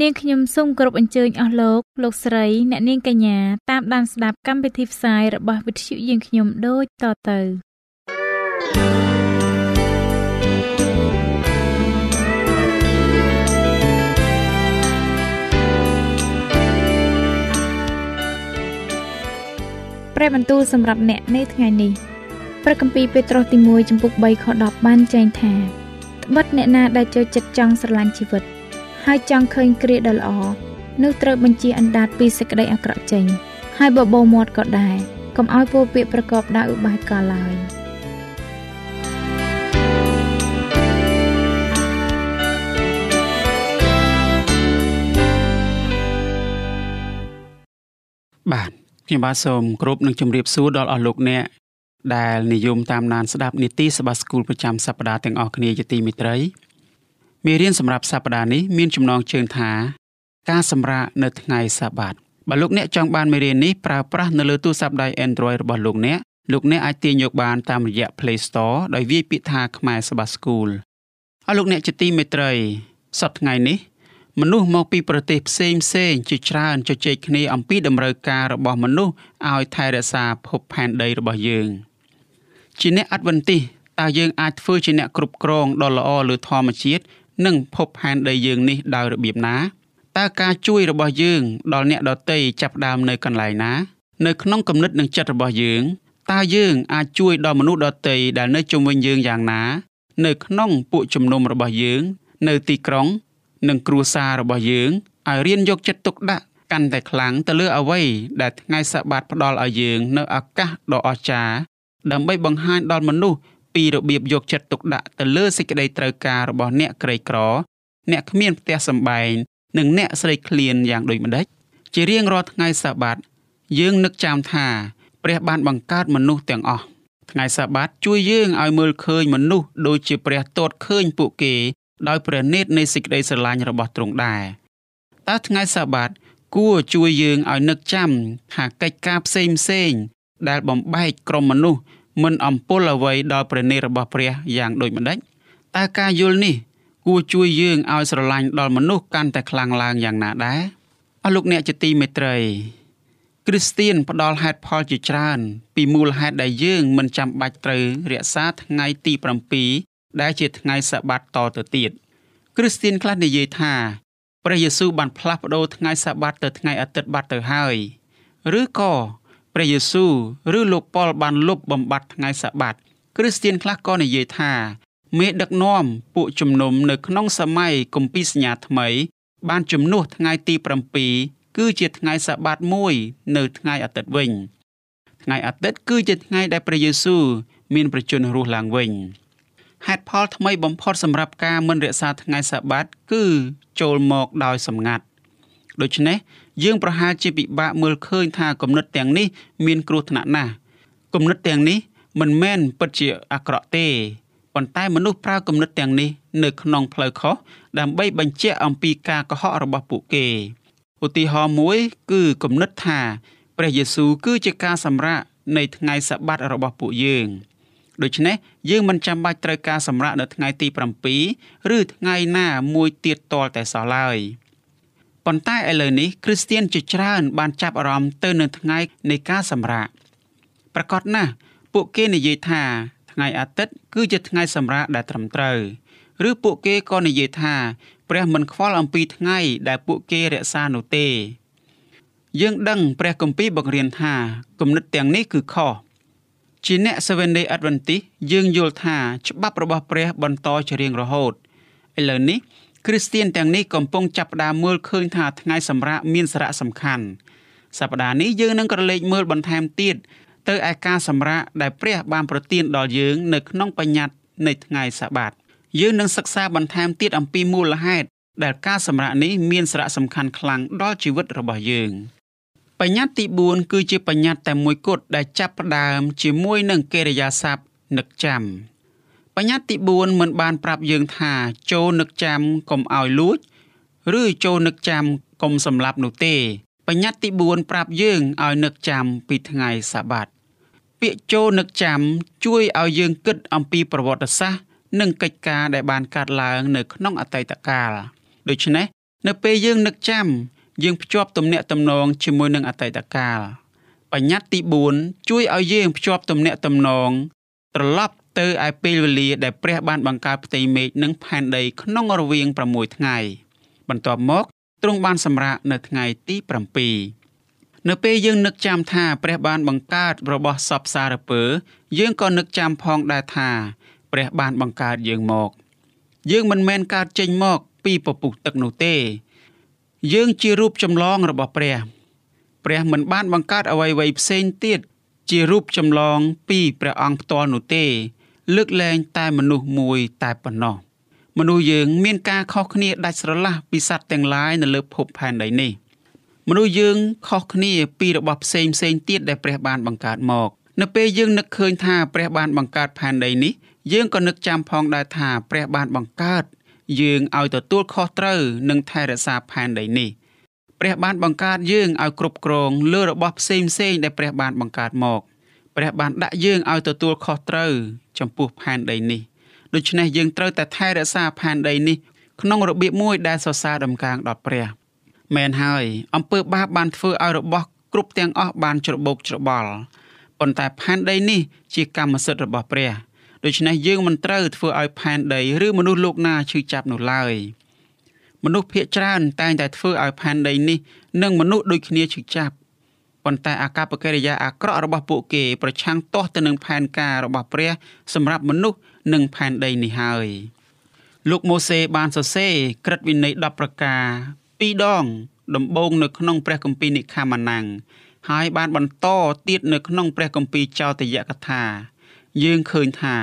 នាងខ្ញុំសូមគោរពអញ្ជើញអស់លោកលោកស្រីអ្នកនាងកញ្ញាតាមដានស្ដាប់កម្មវិធីផ្សាយរបស់វិទ្យុយើងខ្ញុំដូចតទៅព្រះបន្ទូលសម្រាប់អ្នកនៅថ្ងៃនេះព្រះគម្ពីរពេត្រុសទី1ចំពុក3ខ10បានចែងថាត្បិតអ្នកណាដែលចូលចិត្តចង់ស្រឡាញ់ជីវិត ហើយចង់ឃើញគ្រាដ៏ល្អនោះត្រូវបញ្ជាអណ្ដាតពីសេចក្តីអាក្រក់ចេញ ហើយបបោមាត់ក៏ដែរកុំឲ្យពោពាក្យប្រកបដោយឧបាយកលឡើយបាទខ្ញុំបាទសូមគោរពនិងជម្រាបសួរដល់អស់លោកអ្នកដែលនិយមតាមដានស្ដាប់នីតិសភាស្គូលប្រចាំសប្ដាហ៍ទាំងអស់គ្នាជាទីមេត្រី មេរៀនសម្រាប់សប្តាហ៍នេះមានចំណងជើងថា ការសម្រាកនៅថ្ងៃសាបាតបើលោកអ្នកចង់បានមេរៀននេះប្រើប្រាស់នៅលើទូរស័ព្ទដៃ Android របស់លោកអ្នកលោកអ្នកអាចទាញយកបានតាមរយៈ Play Store ដោយវាយពាក្យថាខ្មែរសបាស្គូលអស់លោកអ្នកជាទីមេត្រីសប្តាហ៍ថ្ងៃនេះមនុស្សមកពីប្រទេសផ្សេងផ្សេងជាច្រើនជជែកគ្នាអំពីតម្រូវការរបស់មនុស្សឲ្យថែរក្សាភពផែនដីរបស់យើងជាអ្នកអត្តវន្តិតើយើងអាចធ្វើជាអ្នកគ្រប់គ្រងដ៏ល្អលើធម្មជាតិ និងភពផែនដីយើងនេះដោយរបៀបណាតើការជួយរបស់យើងដល់អ្នកដទៃចាប់ដើមនៅកន្លែងណា នៅក្នុងគំនិតនិងចិត្តរបស់យើងតើយើងអាចជួយដល់មនុស្សដទៃដែលនៅជុំវិញយើងយ៉ាងណា នៅក្នុងពួកជំនុំរបស់យើង នៅទីក្រុង និងគ្រួសាររបស់យើងឲ្យរៀនយកចិត្តទុកដាក់កាន់តែខ្លាំងទៅលើអ្វីដែលថ្ងៃសបាតផ្ដល់ឲ្យយើង នៅឱកាសដ៏អស្ចារ្យដើម្បីបង្ហាញដល់មនុស្ស ពីរបៀបយកចិត្តទុកដាក់ទៅលើសេចក្តីត្រូវការរបស់អ្នកក្រីក្រ អ្នកគ្មានផ្ទះសម្បែងនិងអ្នកស្រីឃ្លានយ៉ាងដូចម្ដេចជារៀងរាល់ថ្ងៃសាបាត យើងនឹកចាំថាព្រះបានបង្កើតមនុស្សទាំងអស់ថ្ងៃសាបាតជួយយើងឲ្យមើលឃើញមនុស្សដូចជាព្រះទតឃើញពួកគេ ដោយព្រះនេតនៃសេចក្តីស្រឡាញ់របស់ទ្រង់ដែរតើថ្ងៃសាបាតគួរជួយយើងឲ្យនឹកចាំថាកិច្ចការផ្សេងផ្សេងដែលបំបែកក្រុមមនុស្ស មិនអំពុលអ្វីដល់ព្រះនេរបស់ព្រះយ៉ាងដូចម្ដេចតើការយល់នេះគួរជួយយើងឲ្យស្រឡាញ់ដល់មនុស្សកាន់តែខ្លាំងឡើងយ៉ាងណាដែរអស់លោកអ្នកជាទីមេត្រីគ្រីស្ទៀនផ្ដល់ហេតុផលជាច្រើន ពីមូលហេតុដែលយើងមិនចាំបាច់ត្រូវរក្សាថ្ងៃទី7ដែលជាថ្ងៃសបាតតទៅទៀតគ្រីស្ទៀនខ្លះនិយាយថាព្រះយេស៊ូវបានផ្លាស់ប្ដូរថ្ងៃសបាតទៅថ្ងៃអាទិត្យបាត់ទៅហើយឬក៏ ព្រះយេស៊ូវឬលោកប៉ុលបានលុបបំបត្តិថ្ងៃសាបាតគ្រីស្ទៀនខ្លះក៏និយាយថាមេដឹកនាំពួកជំនុំនៅក្នុងសម័យគម្ពីរសញ្ញាថ្មី បានជំនួសថ្ងៃទី7គឺជាថ្ងៃសាបាតមួយនៅថ្ងៃអាទិត្យវិញថ្ងៃអាទិត្យគឺជាថ្ងៃដែលព្រះយេស៊ូវមានប្រជញ្ញរស់ឡើងវិញហេតុផលថ្មីបំផុតសម្រាប់ការមិនរក្សាថ្ងៃសាបាតគឺចូលមកដោយសម្ងាត់ ដូច្នេះយើងប្រហែលជាពិបាកមើលឃើញថាគំនិតទាំងនេះមានគ្រោះថ្នាក់ណាស់គំនិតទាំងនេះមិនមែនពិតជាអាក្រក់ទេប៉ុន្តែមនុស្សប្រើគំនិតទាំងនេះនៅក្នុងផ្លូវខុសដើម្បីបញ្ជាក់អំពីការកុហករបស់ពួកគេឧទាហរណ៍មួយគឺគំនិតថាព្រះយេស៊ូវគឺជាការសម្រាកនៃថ្ងៃសបាតរបស់ពួកយើងដូច្នេះយើងមិនចាំបាច់ត្រូវការសម្រាកនៅថ្ងៃទី7ឬថ្ងៃណាមួយទៀតតលតែសោះឡើយ។ ប៉ុន្តែឥឡូវនេះគ្រីស្ទៀនជាច្រើនបានចាប់អារម្មណ៍ទៅនឹងថ្ងៃនៃការសម្រាកប្រកាសណាស់ពួកគេនិយាយថាថ្ងៃអាទិត្យគឺជាថ្ងៃសម្រាកដែលត្រឹមត្រូវឬពួកគេក៏និយាយថាព្រះមិនខ្វល់អំពីថ្ងៃដែលពួកគេរក្សានោះទេ យើងដឹងព្រះគម្ពីរបង្រៀនថាគំនិតទាំងនេះគឺខុសជាអ្នក Seven Day Adventist យើងយល់ថាច្បាប់របស់ព្រះបន្តជារៀងរហូតឥឡូវនេះ គ្រីស្ទៀនទាំងនេះកំពុងចាប់ផ្ដើមមើលឃើញថាថ្ងៃសម្រាកមានសារៈសំខាន់សប្តាហ៍នេះយើងនឹងក្រឡេកមើលបន្ថែមទៀតទៅឯការសម្រាកដែលព្រះបានប្រទានដល់យើងនៅក្នុងបញ្ញត្តិនៃថ្ងៃសាបាតយើងនឹងសិក្សាបន្ថែមទៀតអំពីមូលហេតុដែលការសម្រាកនេះមានសារៈសំខាន់ខ្លាំងដល់ជីវិតរបស់យើងបញ្ញត្តិទី4គឺជាបញ្ញត្តិតែមួយគត់ដែលចាប់ផ្ដើមជាមួយនឹងកិរិយាសព្ទនឹកចាំ បញ្ញត្តិទី4មិនបានប្រាប់យើងថាចូលនឹកចាំកុំឲ្យលួច ឬចូលនឹកចាំកុំសម្លាប់នោះទេ បញ្ញត្តិទី4ប្រាប់យើងឲ្យនឹកចាំពីថ្ងៃសាបាតពាក្យចូលនឹកចាំជួយឲ្យយើងគិតអំពីប្រវត្តិសាស្ត្រនិងកិច្ចការដែលបានកើតឡើងនៅក្នុងអតីតកាលដូច្នេះនៅពេលយើងនឹកចាំយើងភ្ជាប់ទំនាក់ទំនងជាមួយនឹងអតីតកាលបញ្ញត្តិទី4ជួយឲ្យយើងភ្ជាប់ទំនាក់ទំនងត្រឡប់ ទៅឯពេលវេលាដែលព្រះបានបង្កើតផ្ទៃមេឃនិងផែនដីក្នុងរវាង6ថ្ងៃ បន្ទាប់មកទ្រង់បានសម្រាកនៅថ្ងៃទី7នៅពេលយើងនឹកចាំថាព្រះបានបង្កើតរបស់សពសារពើ យើងក៏នឹកចាំផងដែរថាព្រះបានបង្កើតយើងមក យើងមិនមែនកើតចេញមកពីពពុះទឹកនោះទេ យើងជារូបចម្លងរបស់ព្រះ ព្រះមិនបានបង្កើតអ្វីៗផ្សេងទៀតជារូបចម្លងពីព្រះអង្គផ្ទាល់នោះទេ លើកលែងតែមនុស្សមួយតែប៉ុណ្ណោះមនុស្សយើងមានការខុសគ្នាដាច់ស្រឡះពីសត្វទាំងឡាយនៅលើភពផែនដីនេះមនុស្សយើងខុសគ្នាពីរបស់ផ្សេងផ្សេងទៀតដែលព្រះបានបង្កើតមកនៅពេលយើងនឹកឃើញថាព្រះបានបង្កើតផែនដីនេះយើងក៏នឹកចាំផងដែរថាព្រះបានបង្កើតយើងឲ្យទទួលខុសត្រូវនឹងថែរក្សាផែនដីនេះព្រះបានបង្កើតយើងឲ្យគ្រប់គ្រងលើរបស់ផ្សេងផ្សេងដែលព្រះបានបង្កើតមកព្រះបានដាក់យើងឲ្យទទួលខុសត្រូវ ចំពោះផែនដីនេះដូច្នេះយើងត្រូវតែថែរក្សាផែនដីនេះក្នុងរបៀបមួយដែលសរសើរដំកើងដល់ព្រះមែនហើយអំពើបាបបានធ្វើឲ្យរបស់គ្រប់ទាំងអស់បានច្របូកច្របល់ប៉ុន្តែផែនដីនេះជាកម្មសិទ្ធិរបស់ព្រះដូច្នេះយើងមិនត្រូវធ្វើឲ្យផែនដីឬមនុស្សលោកណាឈឺចាប់នោះឡើយមនុស្សភាគច្រើនតែងតែធ្វើឲ្យផែនដីនេះនិងមនុស្សដូចគ្នាឈឺចាប់ ប៉ុន្តែអាកប្បកិរិយាអាក្រក់របស់ពួកគេប្រឆាំងទាស់ទៅនឹងផែនការរបស់ព្រះ សម្រាប់មនុស្សនិងផែនដីនេះហើយលោកម៉ូសេបានសរសេរក្រឹតវិន័យ10ប្រការពីរដង ដំបូងនៅក្នុងព្រះគម្ពីរនិខាម៉ាណាំងហើយបានបន្តទៀតនៅក្នុងព្រះគម្ពីរចោទយកថា យើងឃើញថា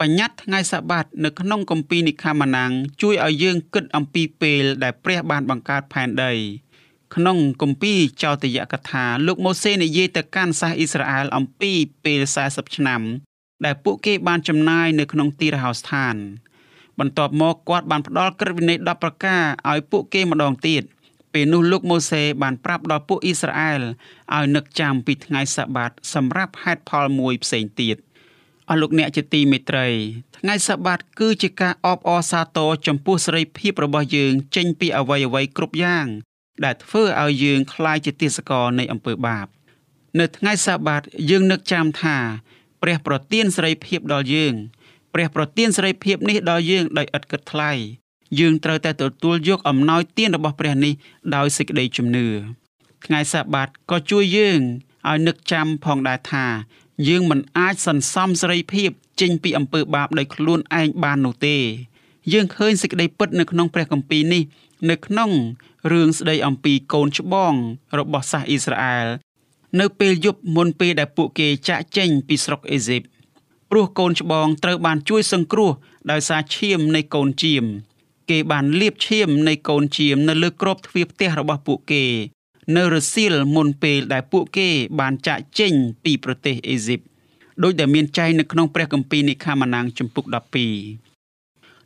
បញ្ញត្តិថ្ងៃសបាតនៅក្នុងគម្ពីរនិខាម៉ាណាំងជួយឲ្យយើងគិតអំពីពេលដែលព្រះបានបង្កើតផែនដី ក្នុងគម្ពីរចោទយកថាលោកម៉ូសេនិយាយទៅកាន់សាសអ៊ីស្រាអែលអំពីពេល40ឆ្នាំ ដែលពួកគេបានចំណាយនៅក្នុងទីរហោស្ថាន បន្ទាប់មកគាត់បានផ្ដល់ក្រឹតវិន័យ10ប្រការឲ្យពួកគេម្ដងទៀតពេលនោះលោកម៉ូសេបានប្រាប់ដល់ពួកអ៊ីស្រាអែលឲ្យនឹកចាំពីថ្ងៃសាបាតសម្រាប់ហេតុផលមួយផ្សេងទៀតអស់លោកអ្នកជាទីមេត្រីថ្ងៃសាបាតគឺជាការអបអរសាទរចំពោះសេរីភាពរបស់យើងចេញពីអវ័យអវ័យគ្រប់យ៉ាង ដែលធ្វើឲ្យយើងคล้ายជាទាសករនៃអំពើបាប នៅថ្ងៃសាបាតយើងនឹកចាំថាព្រះប្រទានសេរីភាពដល់យើងព្រះប្រទានសេរីភាពនេះដល់យើងដោយឥតគិតថ្លៃយើងត្រូវតែទទួលយកអំណោយទានរបស់ព្រះនេះដោយសេចក្តីជំនឿថ្ងៃសាបាតក៏ជួយយើងឲ្យនឹកចាំផងដែរថាយើងមិនអាចសន្សំសេរីភាពចេញពីអំពើបាបដោយខ្លួនឯងបាននោះទេ យើងឃើញសេចក្តីពិតនៅក្នុងព្រះគម្ពីរនេះនៅក្នុង រឿងស្ដីអំពីកូនច្បងរបស់សាសអ៊ីស្រាអែលនៅពេលយប់មុនពេលដែលពួកគេចាក់ចេញពីស្រុកអេស៊ីបព្រោះកូនច្បងត្រូវបានជួយសង្គ្រោះដោយសារឈាមនៃកូនជៀមគេបានលាបឈាមនៃកូនជៀមនៅលើក្របទ្វារផ្ទះរបស់ពួកគេ នៅរសៀលមុនពេលដែលពួកគេបានចាក់ចេញពីប្រទេសអេស៊ីបដោយដែលមានចែងនៅក្នុងព្រះគម្ពីរនិខាម៉ាណាំងជំពូក12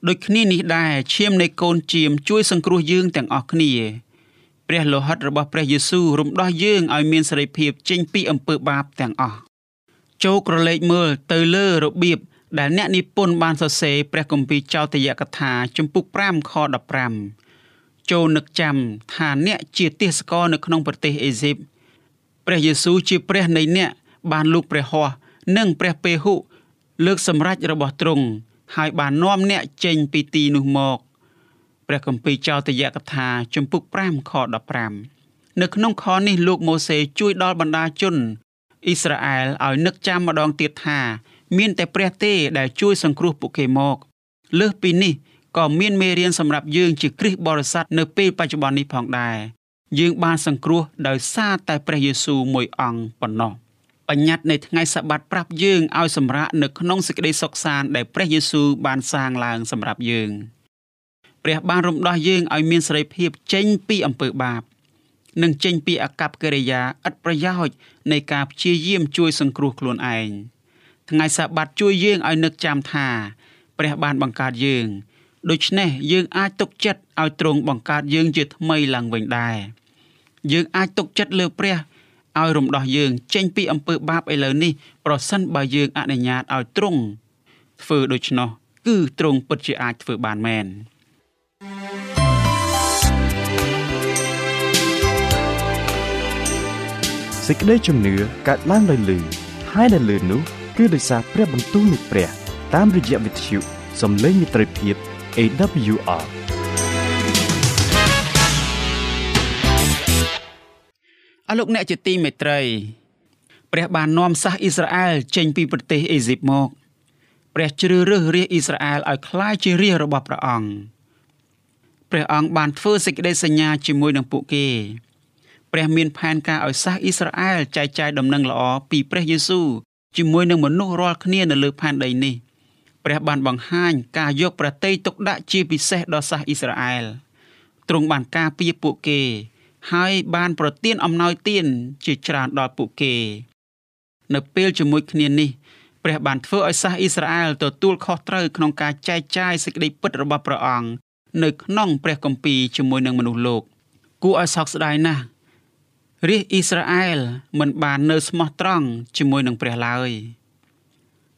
ដូចគ្នានេះដែរឈាមនៃកូនជៀមជួយសង្គ្រោះយើងទាំងអស់គ្នាព្រះលោហិតរបស់ព្រះយេស៊ូវរំដោះយើងឲ្យមានសេរីភាពចេញពីអំពើបាបទាំងអស់ចូលក្រឡេកមើលទៅលើរបៀបដែលអ្នកនិពន្ធបានសរសេរព្រះគម្ពីរចោទយកថាជំពូក5ខ15ចូលនឹកចាំថាអ្នកជាទាសករនៅក្នុងប្រទេសអេស៊ីបព្រះយេស៊ូវជាព្រះនៃអ្នកបានលូកព្រះហស្ថនិងព្រះពេហុលើកសម្រេចរបស់ទ្រង់ ហើយបាននាំអ្នកចេញពីទីនោះមកព្រះគម្ពីរចោទយកថាជំពូក5ខ15នៅក្នុងខនេះលោកម៉ូសេជួយដល់បណ្ដាជនអ៊ីស្រាអែលឲ្យនឹកចាំម្ដងទៀតថា មានតែព្រះទេដែលជួយសង្គ្រោះពួកគេមកលើសពីនេះក៏មានមេរៀនសម្រាប់យើងជាគ្រិស្តបរិស័ទនៅពេលបច្ចុប្បន្ននេះផងដែរយើងបានសង្គ្រោះដោយសារតែព្រះយេស៊ូវមួយអង្គប៉ុណ្ណោះ បញ្ញត្តិនៃថ្ងៃសបាតប្រាប់យើងឲ្យសម្រាកនៅក្នុងសេចក្តីសុខសាន្តដែលព្រះយេស៊ូវបានសាងឡើងសម្រាប់យើងព្រះបានរំដោះយើងឲ្យមានសេរីភាពចេញពីអំពើបាបនិងចេញពីអកប្បកិរិយាឥតប្រយោជន៍នៃការព្យាយាមជួយសង្គ្រោះខ្លួនឯងថ្ងៃសាបាតជួយយើងឲ្យនឹកចាំថាព្រះបានបង្កើតយើងដូច្នេះយើងអាចទុកចិត្តឲ្យទ្រង់បង្កើតយើងជាថ្មីឡើងវិញដែរយើងអាចទុកចិត្តលើព្រះ ឲ្យរំដោះយើង ចេញពីអំពើបាបឥឡូវនេះប្រសិនបើយើងអនុញ្ញាតឲ្យទ្រង់ធ្វើដូច្នោះគឺទ្រង់ពិតជាអាចធ្វើបានមែនសេចក្តីជំនឿកើតឡើងដោយលឺហើយដែលលឺនោះគឺដោយសារព្រះបន្ទូលនៃព្រះ តាមរយៈវិទ្យុសំឡេងមិត្តភាព AWR អរលោកអ្នកជាទីមេត្រីព្រះបាននាំសាសអ៊ីស្រាអែលចេញពីប្រទេសអេស៊ីបមកព្រះជ្រើសរើសរាជអ៊ីស្រាអែលឲ្យក្លាយជារាជរបស់ព្រះអង្គព្រះអង្គបានធ្វើសេចក្តីសញ្ញាជាមួយនឹងពួកគេព្រះមានផែនការឲ្យសាសអ៊ីស្រាអែលចែកចាយដំណឹងល្អពីព្រះយេស៊ូវជាមួយនឹងមនុស្សរាល់គ្នានៅលើផែនដីនេះព្រះបានបង្ហាញការយកប្រតិយទុកដាក់ជាពិសេសដល់សាសអ៊ីស្រាអែលទ្រង់បានការពារពួកគេ ហើយបានប្រទានអំណោយទានជាច្រើនដល់ពួកគេ នៅពេលជាមួយគ្នានេះព្រះបានធ្វើឲ្យសាសអ៊ីស្រាអែលទទួលខុសត្រូវក្នុងការចែកចាយសេចក្តីពិតរបស់ព្រះអង្គនៅក្នុងព្រះគម្ពីរជាមួយនឹងមនុស្សលោក គួរឲ្យសោកស្ដាយណាស់រាជអ៊ីស្រាអែលមិនបាននៅស្មោះត្រង់ជាមួយនឹងព្រះឡើយ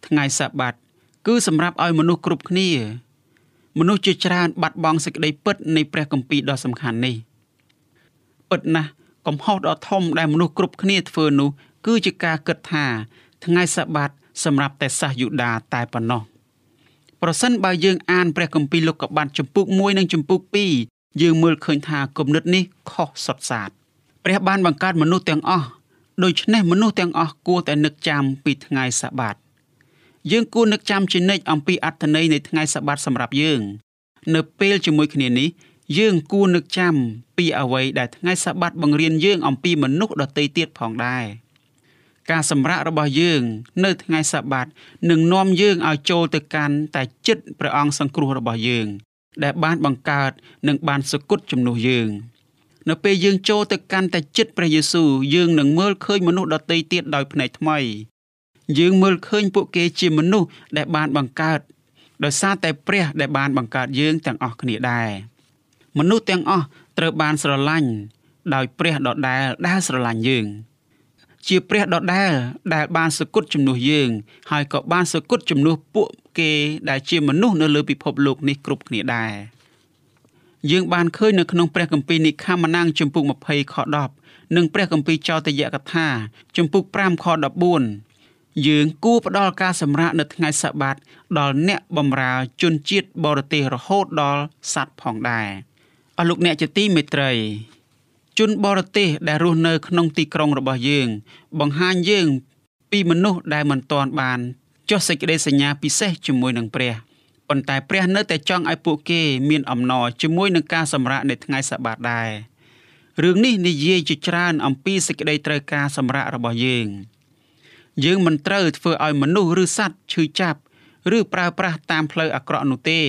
ថ្ងៃសាបាតគឺសម្រាប់ឲ្យមនុស្សគ្រប់គ្នា មនុស្សជាច្រើនបាត់បង់សេចក្តីពិតនៃព្រះគម្ពីរដ៏សំខាន់នេះ ពិតណាស់កំហុសដ៏ធំដែលមនុស្សគ្រប់គ្នាធ្វើនោះ គឺជាការគិតថា ថ្ងៃសាបាតសម្រាប់តែសាសយូដាតែប៉ុណ្ណោះប្រសិនបើយើងអានព្រះគម្ពីរលោកុបាទចំពុក1និងចំពុក2យើងមើលឃើញថាគំនិតនេះខុសសុទ្ធសាធព្រះបានបង្កើតមនុស្សទាំងអស់ដូច្នេះមនុស្សទាំងអស់គួរតែនឹកចាំពីថ្ងៃសាបាតយើងគួរនឹកចាំជានិច្ចអំពីអត្ថន័យនៃថ្ងៃសបាតសម្រាប់យើង នៅពេលជាមួយគ្នានេះ យើងគួរនឹកចាំពីអ្វីដែលថ្ងៃសបាតបង្រៀនយើងអំពីមនុស្សដទៃទៀតផងដែរការសម្រាករបស់យើងនៅថ្ងៃសបាតនឹងនាំយើងឲ្យចូលទៅកាន់តែចិត្តព្រះអង្គសង្គ្រោះរបស់យើង ដែលបានបង្កើតនិងបានសគត់ជំនួសយើងនៅពេលយើងចូលទៅកាន់តែចិត្តព្រះយេស៊ូវយើងនឹងមើលឃើញមនុស្សដទៃទៀតដោយភ្នែកថ្មី យើងមើលឃើញពួកគេជាមនុស្សដែលបានបង្កើតដោយសារតែព្រះដែលបានបង្កើតយើងទាំងអស់គ្នាដែរ មនុស្សទាំងអស់ត្រូវបានស្រឡាញ់ដោយព្រះដដែលដែលស្រឡាញ់យើង ជាព្រះដដែលដែលបានសគត់ជំនួសយើង ហើយក៏បានសគត់ជំនួសពួកគេដែលជាមនុស្សនៅលើពិភពលោកនេះគ្រប់គ្នាដែរយើងបានឃើញនៅក្នុងព្រះគម្ពីរនិខាម៉ានាំងជំពូក20ខ10និងព្រះគម្ពីរចោទយកថាជំពូក5ខ14យើងគួរផ្ដល់ការសម្រាកនៅថ្ងៃសបាតដល់អ្នកបម្រើជនជាតិបរទេសរហូតដល់សត្វផងដែរ អស់លោកអ្នកជាទីមេត្រីជនបរទេសដែលរស់នៅក្នុងទីក្រុងរបស់យើង បង្ហាញយើង ពីមនុស្សដែលមិនទាន់បានចុះសេចក្តីសញ្ញាពិសេសជាមួយនឹងព្រះប៉ុន្តែព្រះនៅតែចង់ឲ្យពួកគេមានអំណរជាមួយនឹងការសម្រាកនៅថ្ងៃសបាតដែររឿងនេះនិយាយជាច្រើនអំពីសេចក្តីត្រូវការសម្រាករបស់យើង។យើងមិនត្រូវធ្វើឲ្យមនុស្សឬសត្វឈឺចាប់ ឬប្រើប្រាស់តាមផ្លូវអាក្រក់នោះទេ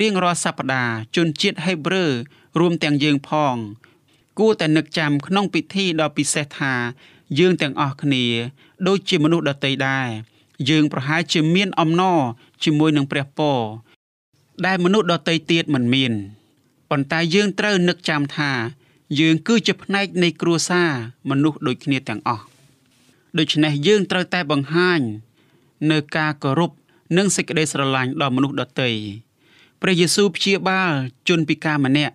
រៀងរាល់សប្តាហ៍ជនជាតិហេប្រឺរួមទាំងយើងផង គួរតែនឹកចាំក្នុងពិធីដ៏ពិសេសថា យើងទាំងអស់គ្នា ដូចជាមនុស្សដទៃដែរយើងប្រហែលជាមានអំណរជាមួយនឹងព្រះពរដែលមនុស្សដទៃទៀតមិនមានប៉ុន្តែយើងត្រូវនឹកចាំថា យើងគឺជាផ្នែកនៃគ្រួសារមនុស្សដូចគ្នាទាំងអស់ដូច្នេះយើងត្រូវតែបង្ហាញ នៅការគោរពនិងសេចក្តីស្រឡាញ់ដល់មនុស្សដទៃ ព្រះយេស៊ូវព្យាបាលជនពិការម្នាក់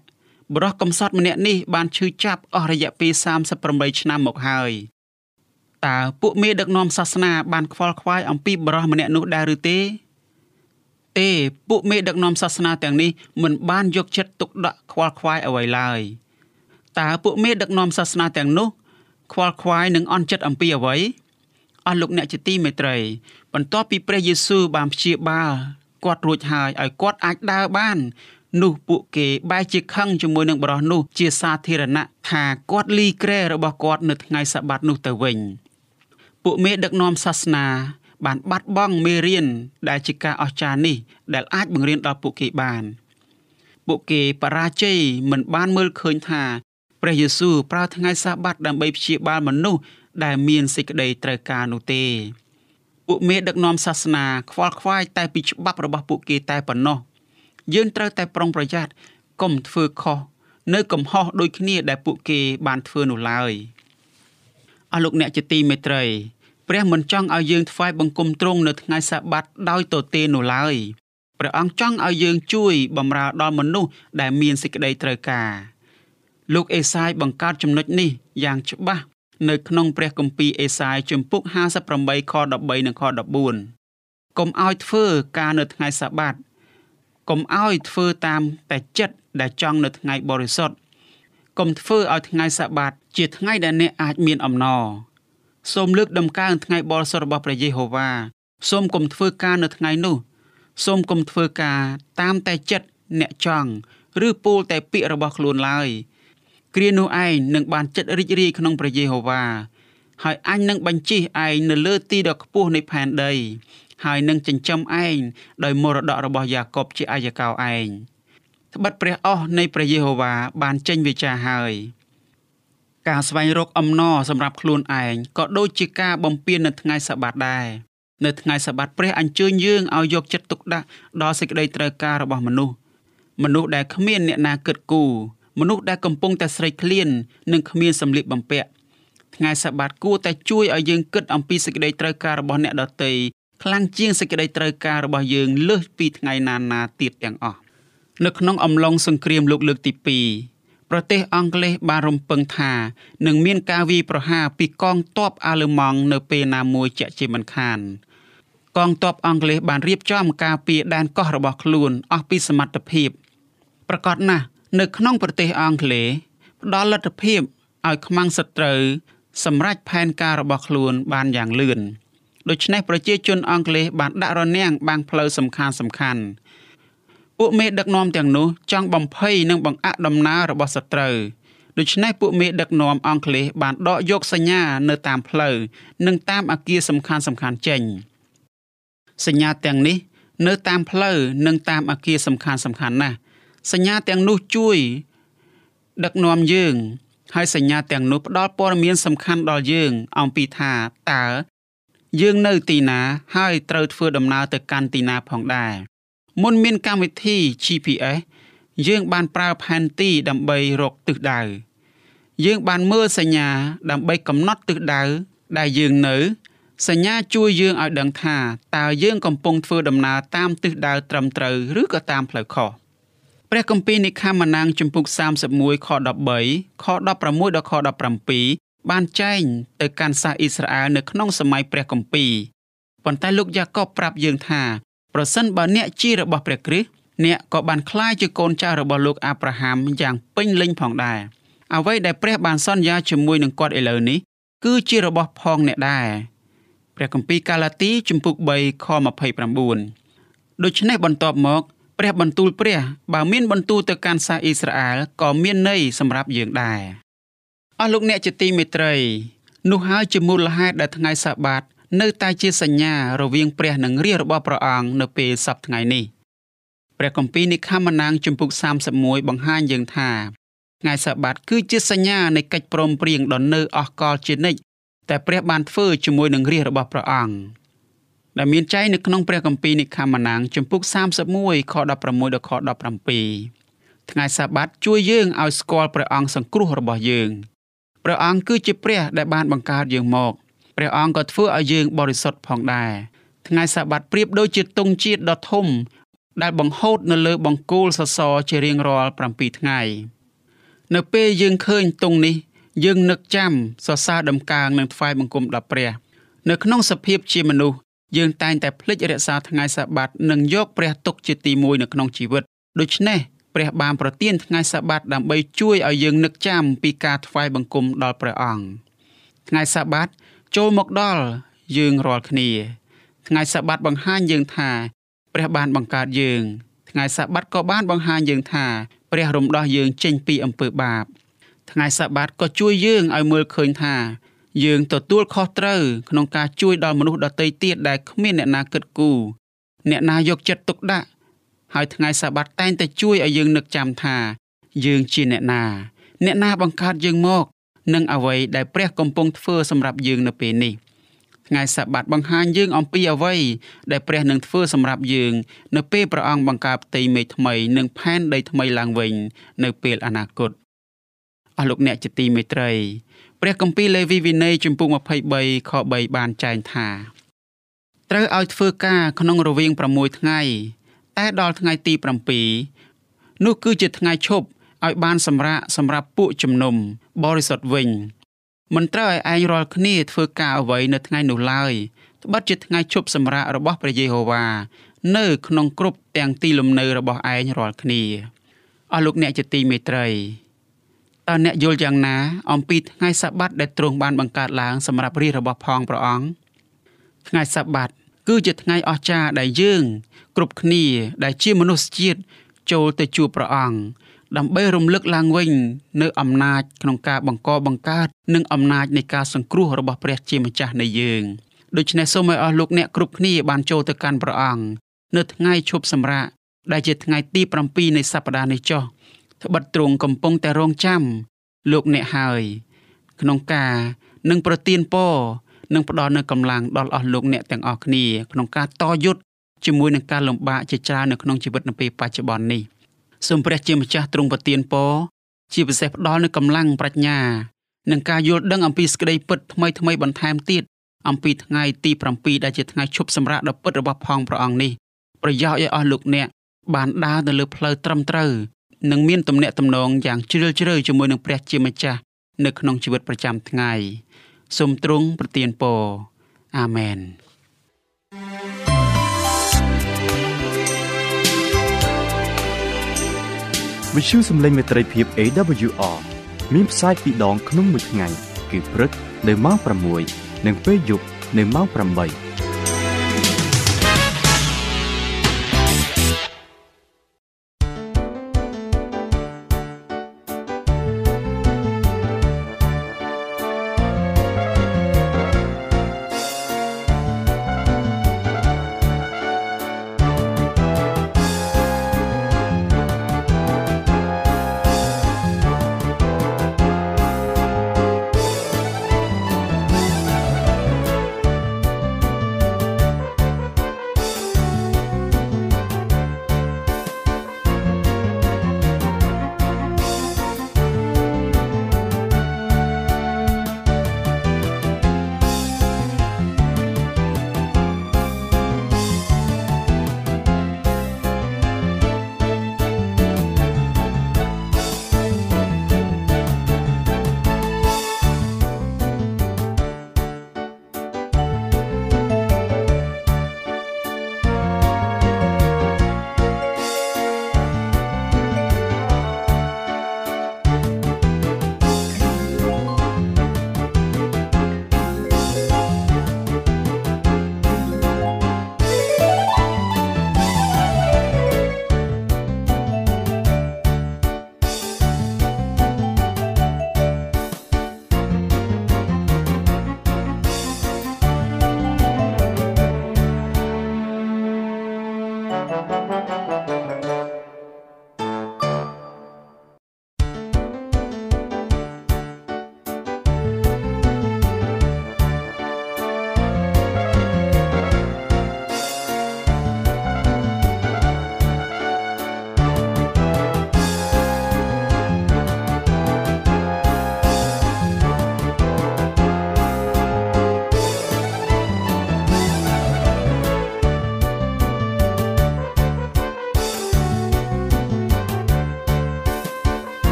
បរិះកំសត់ម្នាក់នេះបានឈឺចាប់អស់រយៈពេល38ឆ្នាំមកហើយតើពួកមេដឹកនាំសាសនាបានខ្វល់ខ្វាយអំពីបរិះម្នាក់នោះដែរឬទេ ទេពួកមេដឹកនាំសាសនាទាំងនេះមិនបានយកចិត្តទុកដាក់ខ្វល់ខ្វាយអ្វីឡើយតើពួកមេដឹកនាំសាសនាទាំងនោះ ខ្វល់ខ្វាយនិងអន់ចិត្តអំពីអ្វីអស់លោកអ្នកជាទីមេត្រីបន្ទាប់ពីព្រះយេស៊ូវបានព្យាបាល គាត់រួចហើយឲ្យគាត់អាចដើរបាន នោះពួកគេបែរជាខឹងជាមួយនឹងបរិះនោះជាសាធារណៈថាគាត់លីក្រែរបស់គាត់នៅថ្ងៃសបាតនោះទៅវិញពួកមេដឹកនាំសាសនាបានបាត់បង់មេរៀនដែលជាការអស្ចារ្យនេះ ដែលអាចបង្រៀនដល់ពួកគេបានពពួកគេបរាជ័យមិនបានមើលឃើញថាព្រះយេស៊ូវប្រើថ្ងៃសាបាតដើម្បីព្យាបាលមនុស្សដែលមានសេចក្តីត្រូវការនោះទេ ពួកមេដឹកនាំសាសនាខ្វល់ខ្វាយតែពីច្បាប់របស់ពួកគេតែប៉ុណ្ណោះយើងត្រូវតែប្រុងប្រយ័ត្នកុំធ្វើខុសនៅកំហុសដូចគ្នាដែលពួកគេបានធ្វើនោះឡើយអស់លោកអ្នកជាទីមេត្រីព្រះមិនចង់ឲ្យយើងថ្វាយបង្គំទ្រង់នៅថ្ងៃសាបាតដោយទទេនោះឡើយព្រះអង្គចង់ឲ្យយើងជួយបម្រើដល់មនុស្សដែលមានសេចក្តីត្រូវការលោកអេសាយបង្កើតចំណុចនេះយ៉ាងច្បាស់ នៅក្នុងព្រះគម្ពីរអេសាយជំពូក58ខ13និងខ14កុំឲ្យធ្វើការនៅថ្ងៃសាបាតកុំឲ្យធ្វើតាមតែចិត្តដែលចង់នៅថ្ងៃបរិសុទ្ធកុំធ្វើឲ្យថ្ងៃសាបាតជាថ្ងៃដែលអ្នកអាចមានអំណរសូមលើកដំកើងថ្ងៃបរិសុទ្ធរបស់ព្រះយេហូវ៉ាសូមកុំធ្វើការនៅថ្ងៃនោះសូមកុំធ្វើការតាមតែចិត្តអ្នកចង់ឬពោលតែពាក្យរបស់ខ្លួនឡើយ គ្រានោះឯងនឹងបានចិត្តរីករាយក្នុងព្រះយេហូវ៉ាហើយអញនឹងបញ្ជិះឯងនៅលើទីដ៏ខ្ពស់នៃផែនដី ហើយនឹងចិញ្ចឹមឯងដោយមរតករបស់យ៉ាកុបជាអាយកោឯងត្បិតព្រះអស់នៃព្រះយេហូវ៉ាបានចេញវិចារហើយការស្វែងរកអំណរសម្រាប់ខ្លួនឯងក៏ដូចជាការបំពេញនៅថ្ងៃសបាតដែរនៅថ្ងៃសបាតព្រះអញ្ជើញយើងឲ្យយកចិត្តទុកដាក់ដល់សេចក្តីត្រូវការរបស់មនុស្សមនុស្សដែលគ្មានអ្នកណាគិតគូរ មនុស្សដែលកំពុងតែស្រេកឃ្លាននិងគ្មានសម្លៀកបំពាក់ថ្ងៃសបាតគួរតែជួយឲ្យយើងគិតអំពីសេចក្តីត្រូវការរបស់អ្នកដទៃខ្លាំងជាងសេចក្តីត្រូវការរបស់យើងលើសពីថ្ងៃណាណាទៀតទាំងអស់នៅក្នុងអំឡុងសង្គ្រាមលោកលើកទី2ប្រទេសអង់គ្លេសបានរំពឹងថានឹងមានការវាយប្រហារពីកងទ័ពអាល្លឺម៉ង់នៅពេលណាមួយជាក់ជាមិនខាន។កងទ័ពអង់គ្លេសបានរៀបចំការពារដែនកោះរបស់ខ្លួនអស់ពីសមត្ថភាពប្រកបណាស់ នៅក្នុងប្រទេសអង់គ្លេសផ្ដល់លទ្ធភាពឲ្យខ្មាំងសត្រូវសម្រេចផែនការរបស់ខ្លួនបានយ៉ាងលឿនដូច្នេះប្រជាជនអង់គ្លេសបានដាក់រនាំងបាំងផ្លូវសំខាន់សំខាន់ពួកមេដឹកនាំទាំងនោះចង់បំភ័យនិងបង្អាក់ដំណើររបស់សត្រូវដូច្នេះពួកមេដឹកនាំអង់គ្លេសបានដកយកសញ្ញានៅតាមផ្លូវនិងតាមអគារសំខាន់សំខាន់ចេញ។សញ្ញាទាំងនេះនៅតាមផ្លូវនិងតាមអគារសំខាន់សំខាន់ណាស់ សញ្ញាទាំងនោះជួយ ដឹកនាំយើង ហើយសញ្ញាទាំងនោះផ្ដល់ព័ត៌មានសំខាន់ដល់យើង អំពីថាតើយើងនៅទីណាហើយត្រូវធ្វើដំណើរទៅកាន់ទីណាផងដែរមុនមានកម្មវិធី GPS យើងបានប្រើផែនទីដើម្បីរកទិសដៅយើងបានមើលសញ្ញាដើម្បីកំណត់ទិសដៅដែលយើងនៅ សញ្ញាជួយយើងឲ្យដឹងថាតើយើងកំពុងធ្វើដំណើរតាមទិសដៅត្រឹមត្រូវឬក៏តាមផ្លូវខុស ព្រះគម្ពីរនិខាម៉ាណាងជំពូក31ខ13ខ16ដល់ខ17បានចែងទៅកាន់សាសអ៊ីស្រាអែលនៅក្នុងសម័យព្រះគម្ពីរប៉ុន្តែលោកយ៉ាកបប្រាប់យើងថាប្រសិនបើអ្នកជារបស់ព្រះគ្រីស្ទអ្នកក៏បានក្លាយជាកូនចៅរបស់លោកអាប់រ៉ាហាំយ៉ាងពេញលេញផងដែរអ្វីដែលព្រះបានសន្យាជាមួយនឹងគាត់ឥឡូវនេះគឺជារបស់ផងអ្នកដែរព្រះគម្ពីរកាឡាទីជំពូក3ខ29ដូច្នេះបន្ទាប់មក ព្រះបន្ទូលព្រះ បើមានបន្ទូលទៅកាន់សាសអ៊ីស្រាអែលក៏មានន័យសម្រាប់យើងដែរអស់លោកអ្នកជាទីមេត្រីនោះហើយជាមូលហេតុដែលថ្ងៃសាបាត នៅតែជាសញ្ញារវាងព្រះនិងរាជរបស់ព្រះអង្គនៅពេលសប្តាហ៍ថ្ងៃនេះព្រះគម្ពីរនិខាម៉ាណាងជំពូក31បង្ហាញយើងថាថ្ងៃសាបាតគឺជាសញ្ញានៃកិច្ចព្រមព្រៀងដ៏នៅអស់កលជានិច្ចតែព្រះបានធ្វើជាមួយនឹងរាជរបស់ព្រះអង្គ ដែលមានចែងនៅក្នុងព្រះគម្ពីរនិខាម៉ាណាងជំពូក31ខ16ដល់ខ17ថ្ងៃសាបាតជួយយើងឲ្យស្គាល់ព្រះអង្គសង្គ្រោះរបស់យើងព្រះអង្គគឺជាព្រះដែលបានបង្កើតយើងមកព្រះអង្គក៏ធ្វើឲ្យយើងបរិសុទ្ធផងដែរថ្ងៃសាបាតប្រៀបដូចជាទង់ជាតិដ៏ធំ ដែលបង្ហូតនៅលើបង្គោលសសរជារៀងរាល់7ថ្ងៃនៅពេលយើងឃើញទង់នេះ យើងនឹកចាំសរសើរដំកើងនិងថ្វាយបង្គំដល់ព្រះ នៅក្នុងសភាពជាមនុស្ស យើងតែងតែភ្លេចរក្សាថ្ងៃសាបាតនិងយកព្រះទុកជាទីមួយនៅក្នុងជីវិតដូច្នេះព្រះបានប្រទានថ្ងៃសាបាតដើម្បីជួយឲ្យយើងនឹកចាំពីការថ្វាយបង្គំដល់ព្រះអង្គថ្ងៃសាបាតចូលមកដល់យើងរាល់គ្នាថ្ងៃសាបាតបង្ហាញយើងថាព្រះបានបង្កើតយើងថ្ងៃសាបាតក៏បានបង្ហាញយើងថាព្រះរំដោះយើងចេញពីអំពើបាបថ្ងៃសបាតក៏ជួយយើងឲ្យមើលឃើញថា យើងទទួលខុសត្រូវក្នុងការជួយដល់មនុស្សដទៃទៀតដែលគ្មានអ្នកណាគិតគូរអ្នកណាយកចិត្តទុកដាក់ហើយថ្ងៃសាបាតតែងតែជួយឲ្យយើងនឹកចាំថា យើងជាអ្នកណា អ្នកណាបង្កើតយើងមកនិងអ្វីដែលព្រះកំពុងធ្វើសម្រាប់យើងនៅពេលនេះថ្ងៃសាបាតបង្ហាញយើងអំពីអ្វីដែលព្រះនឹងធ្វើសម្រាប់យើង នៅពេលព្រះអង្គបង្កើតផ្ទៃមេឃថ្មីនិងផែនដីថ្មីឡើងវិញ នៅពេលអនាគតអស់លោកអ្នកជាទីមេត្រី ព្រះគម្ពីរលេវីវិន័យជំពូក23ខ3បានចែងថាត្រូវឲ្យធ្វើការក្នុងរវាង6ថ្ងៃ តែដល់ថ្ងៃទី7នោះគឺជាថ្ងៃឈប់ឲ្យបានសម្រាកសម្រាប់ពួកជំនុំបរិសុទ្ធវិញមិនត្រូវឲ្យឯងរាល់គ្នាធ្វើការអ្វីនៅថ្ងៃនោះឡើយត្បិតជាថ្ងៃឈប់សម្រាករបស់ព្រះយេហូវ៉ានៅក្នុងគ្រប់ទាំងទីលំនៅរបស់ឯងរាល់គ្នាអស់លោកអ្នកជាទីមេត្រី តើអ្នកយល់យ៉ាងណា អំពីថ្ងៃសាបាតដែលទ្រង់បានបង្កើតឡើងសម្រាប់រាជរបស់ផងព្រះអង្គថ្ងៃសាបាតគឺជាថ្ងៃអស្ចារ្យដែលយើង គ្រប់គ្នាដែលជាមនុស្សជាតិចូលទៅជួបព្រះអង្គដើម្បីរំលឹកឡើងវិញនៅអំណាចក្នុងការបង្កបង្កើតនិងអំណាចនៃការសង្គ្រោះរបស់ព្រះជាម្ចាស់នៃយើងដូច្នេះសូមឲ្យអស់លោកអ្នកគ្រប់គ្នាបានចូលទៅកាន់ព្រះអង្គនៅថ្ងៃឈប់សម្រាកដែលជាថ្ងៃទី7នៃសប្តាហ៍នេះចុះ ត្បិតទ្រង់កំពុងតែរងចាំលោកអ្នកហើយ ក្នុងការនឹងប្រទានពរនិងផ្ដល់នូវកម្លាំងដល់អស់លោកអ្នកទាំងអស់គ្នាក្នុងការតយុទ្ធជាមួយនឹងការលំបាកជាច្រើននៅក្នុងជីវិតនៅពេលបច្ចុប្បន្ននេះសូមព្រះជាម្ចាស់ទ្រង់ប្រទានពរជាពិសេសផ្ដល់នូវកម្លាំងប្រាជ្ញានិងការយល់ដឹងអំពីសេចក្តីពិតថ្មីថ្មីបន្ថែមទៀតអំពីថ្ងៃទី7ដែលជាថ្ងៃឈប់សម្រាកដ៏ពិតរបស់ផងព្រះអង្គនេះប្រយោជន៍ឲ្យអស់លោកអ្នកបានដើរទៅលើផ្លូវត្រឹមត្រូវ និងមានទំនាក់ទំនងយ៉ាងជ្រាលជ្រៅជាមួយនឹងព្រះជាម្ចាស់នៅក្នុងជីវិតប្រចាំថ្ងៃសូមទ្រង់ប្រទានពរអាមែនវិទ្យុសំឡេងមេត្រីភាព AWR មានផ្សាយពីរដងក្នុងមួយថ្ងៃ គឺព្រឹកនៅម៉ោង6និងពេលយប់នៅម៉ោង8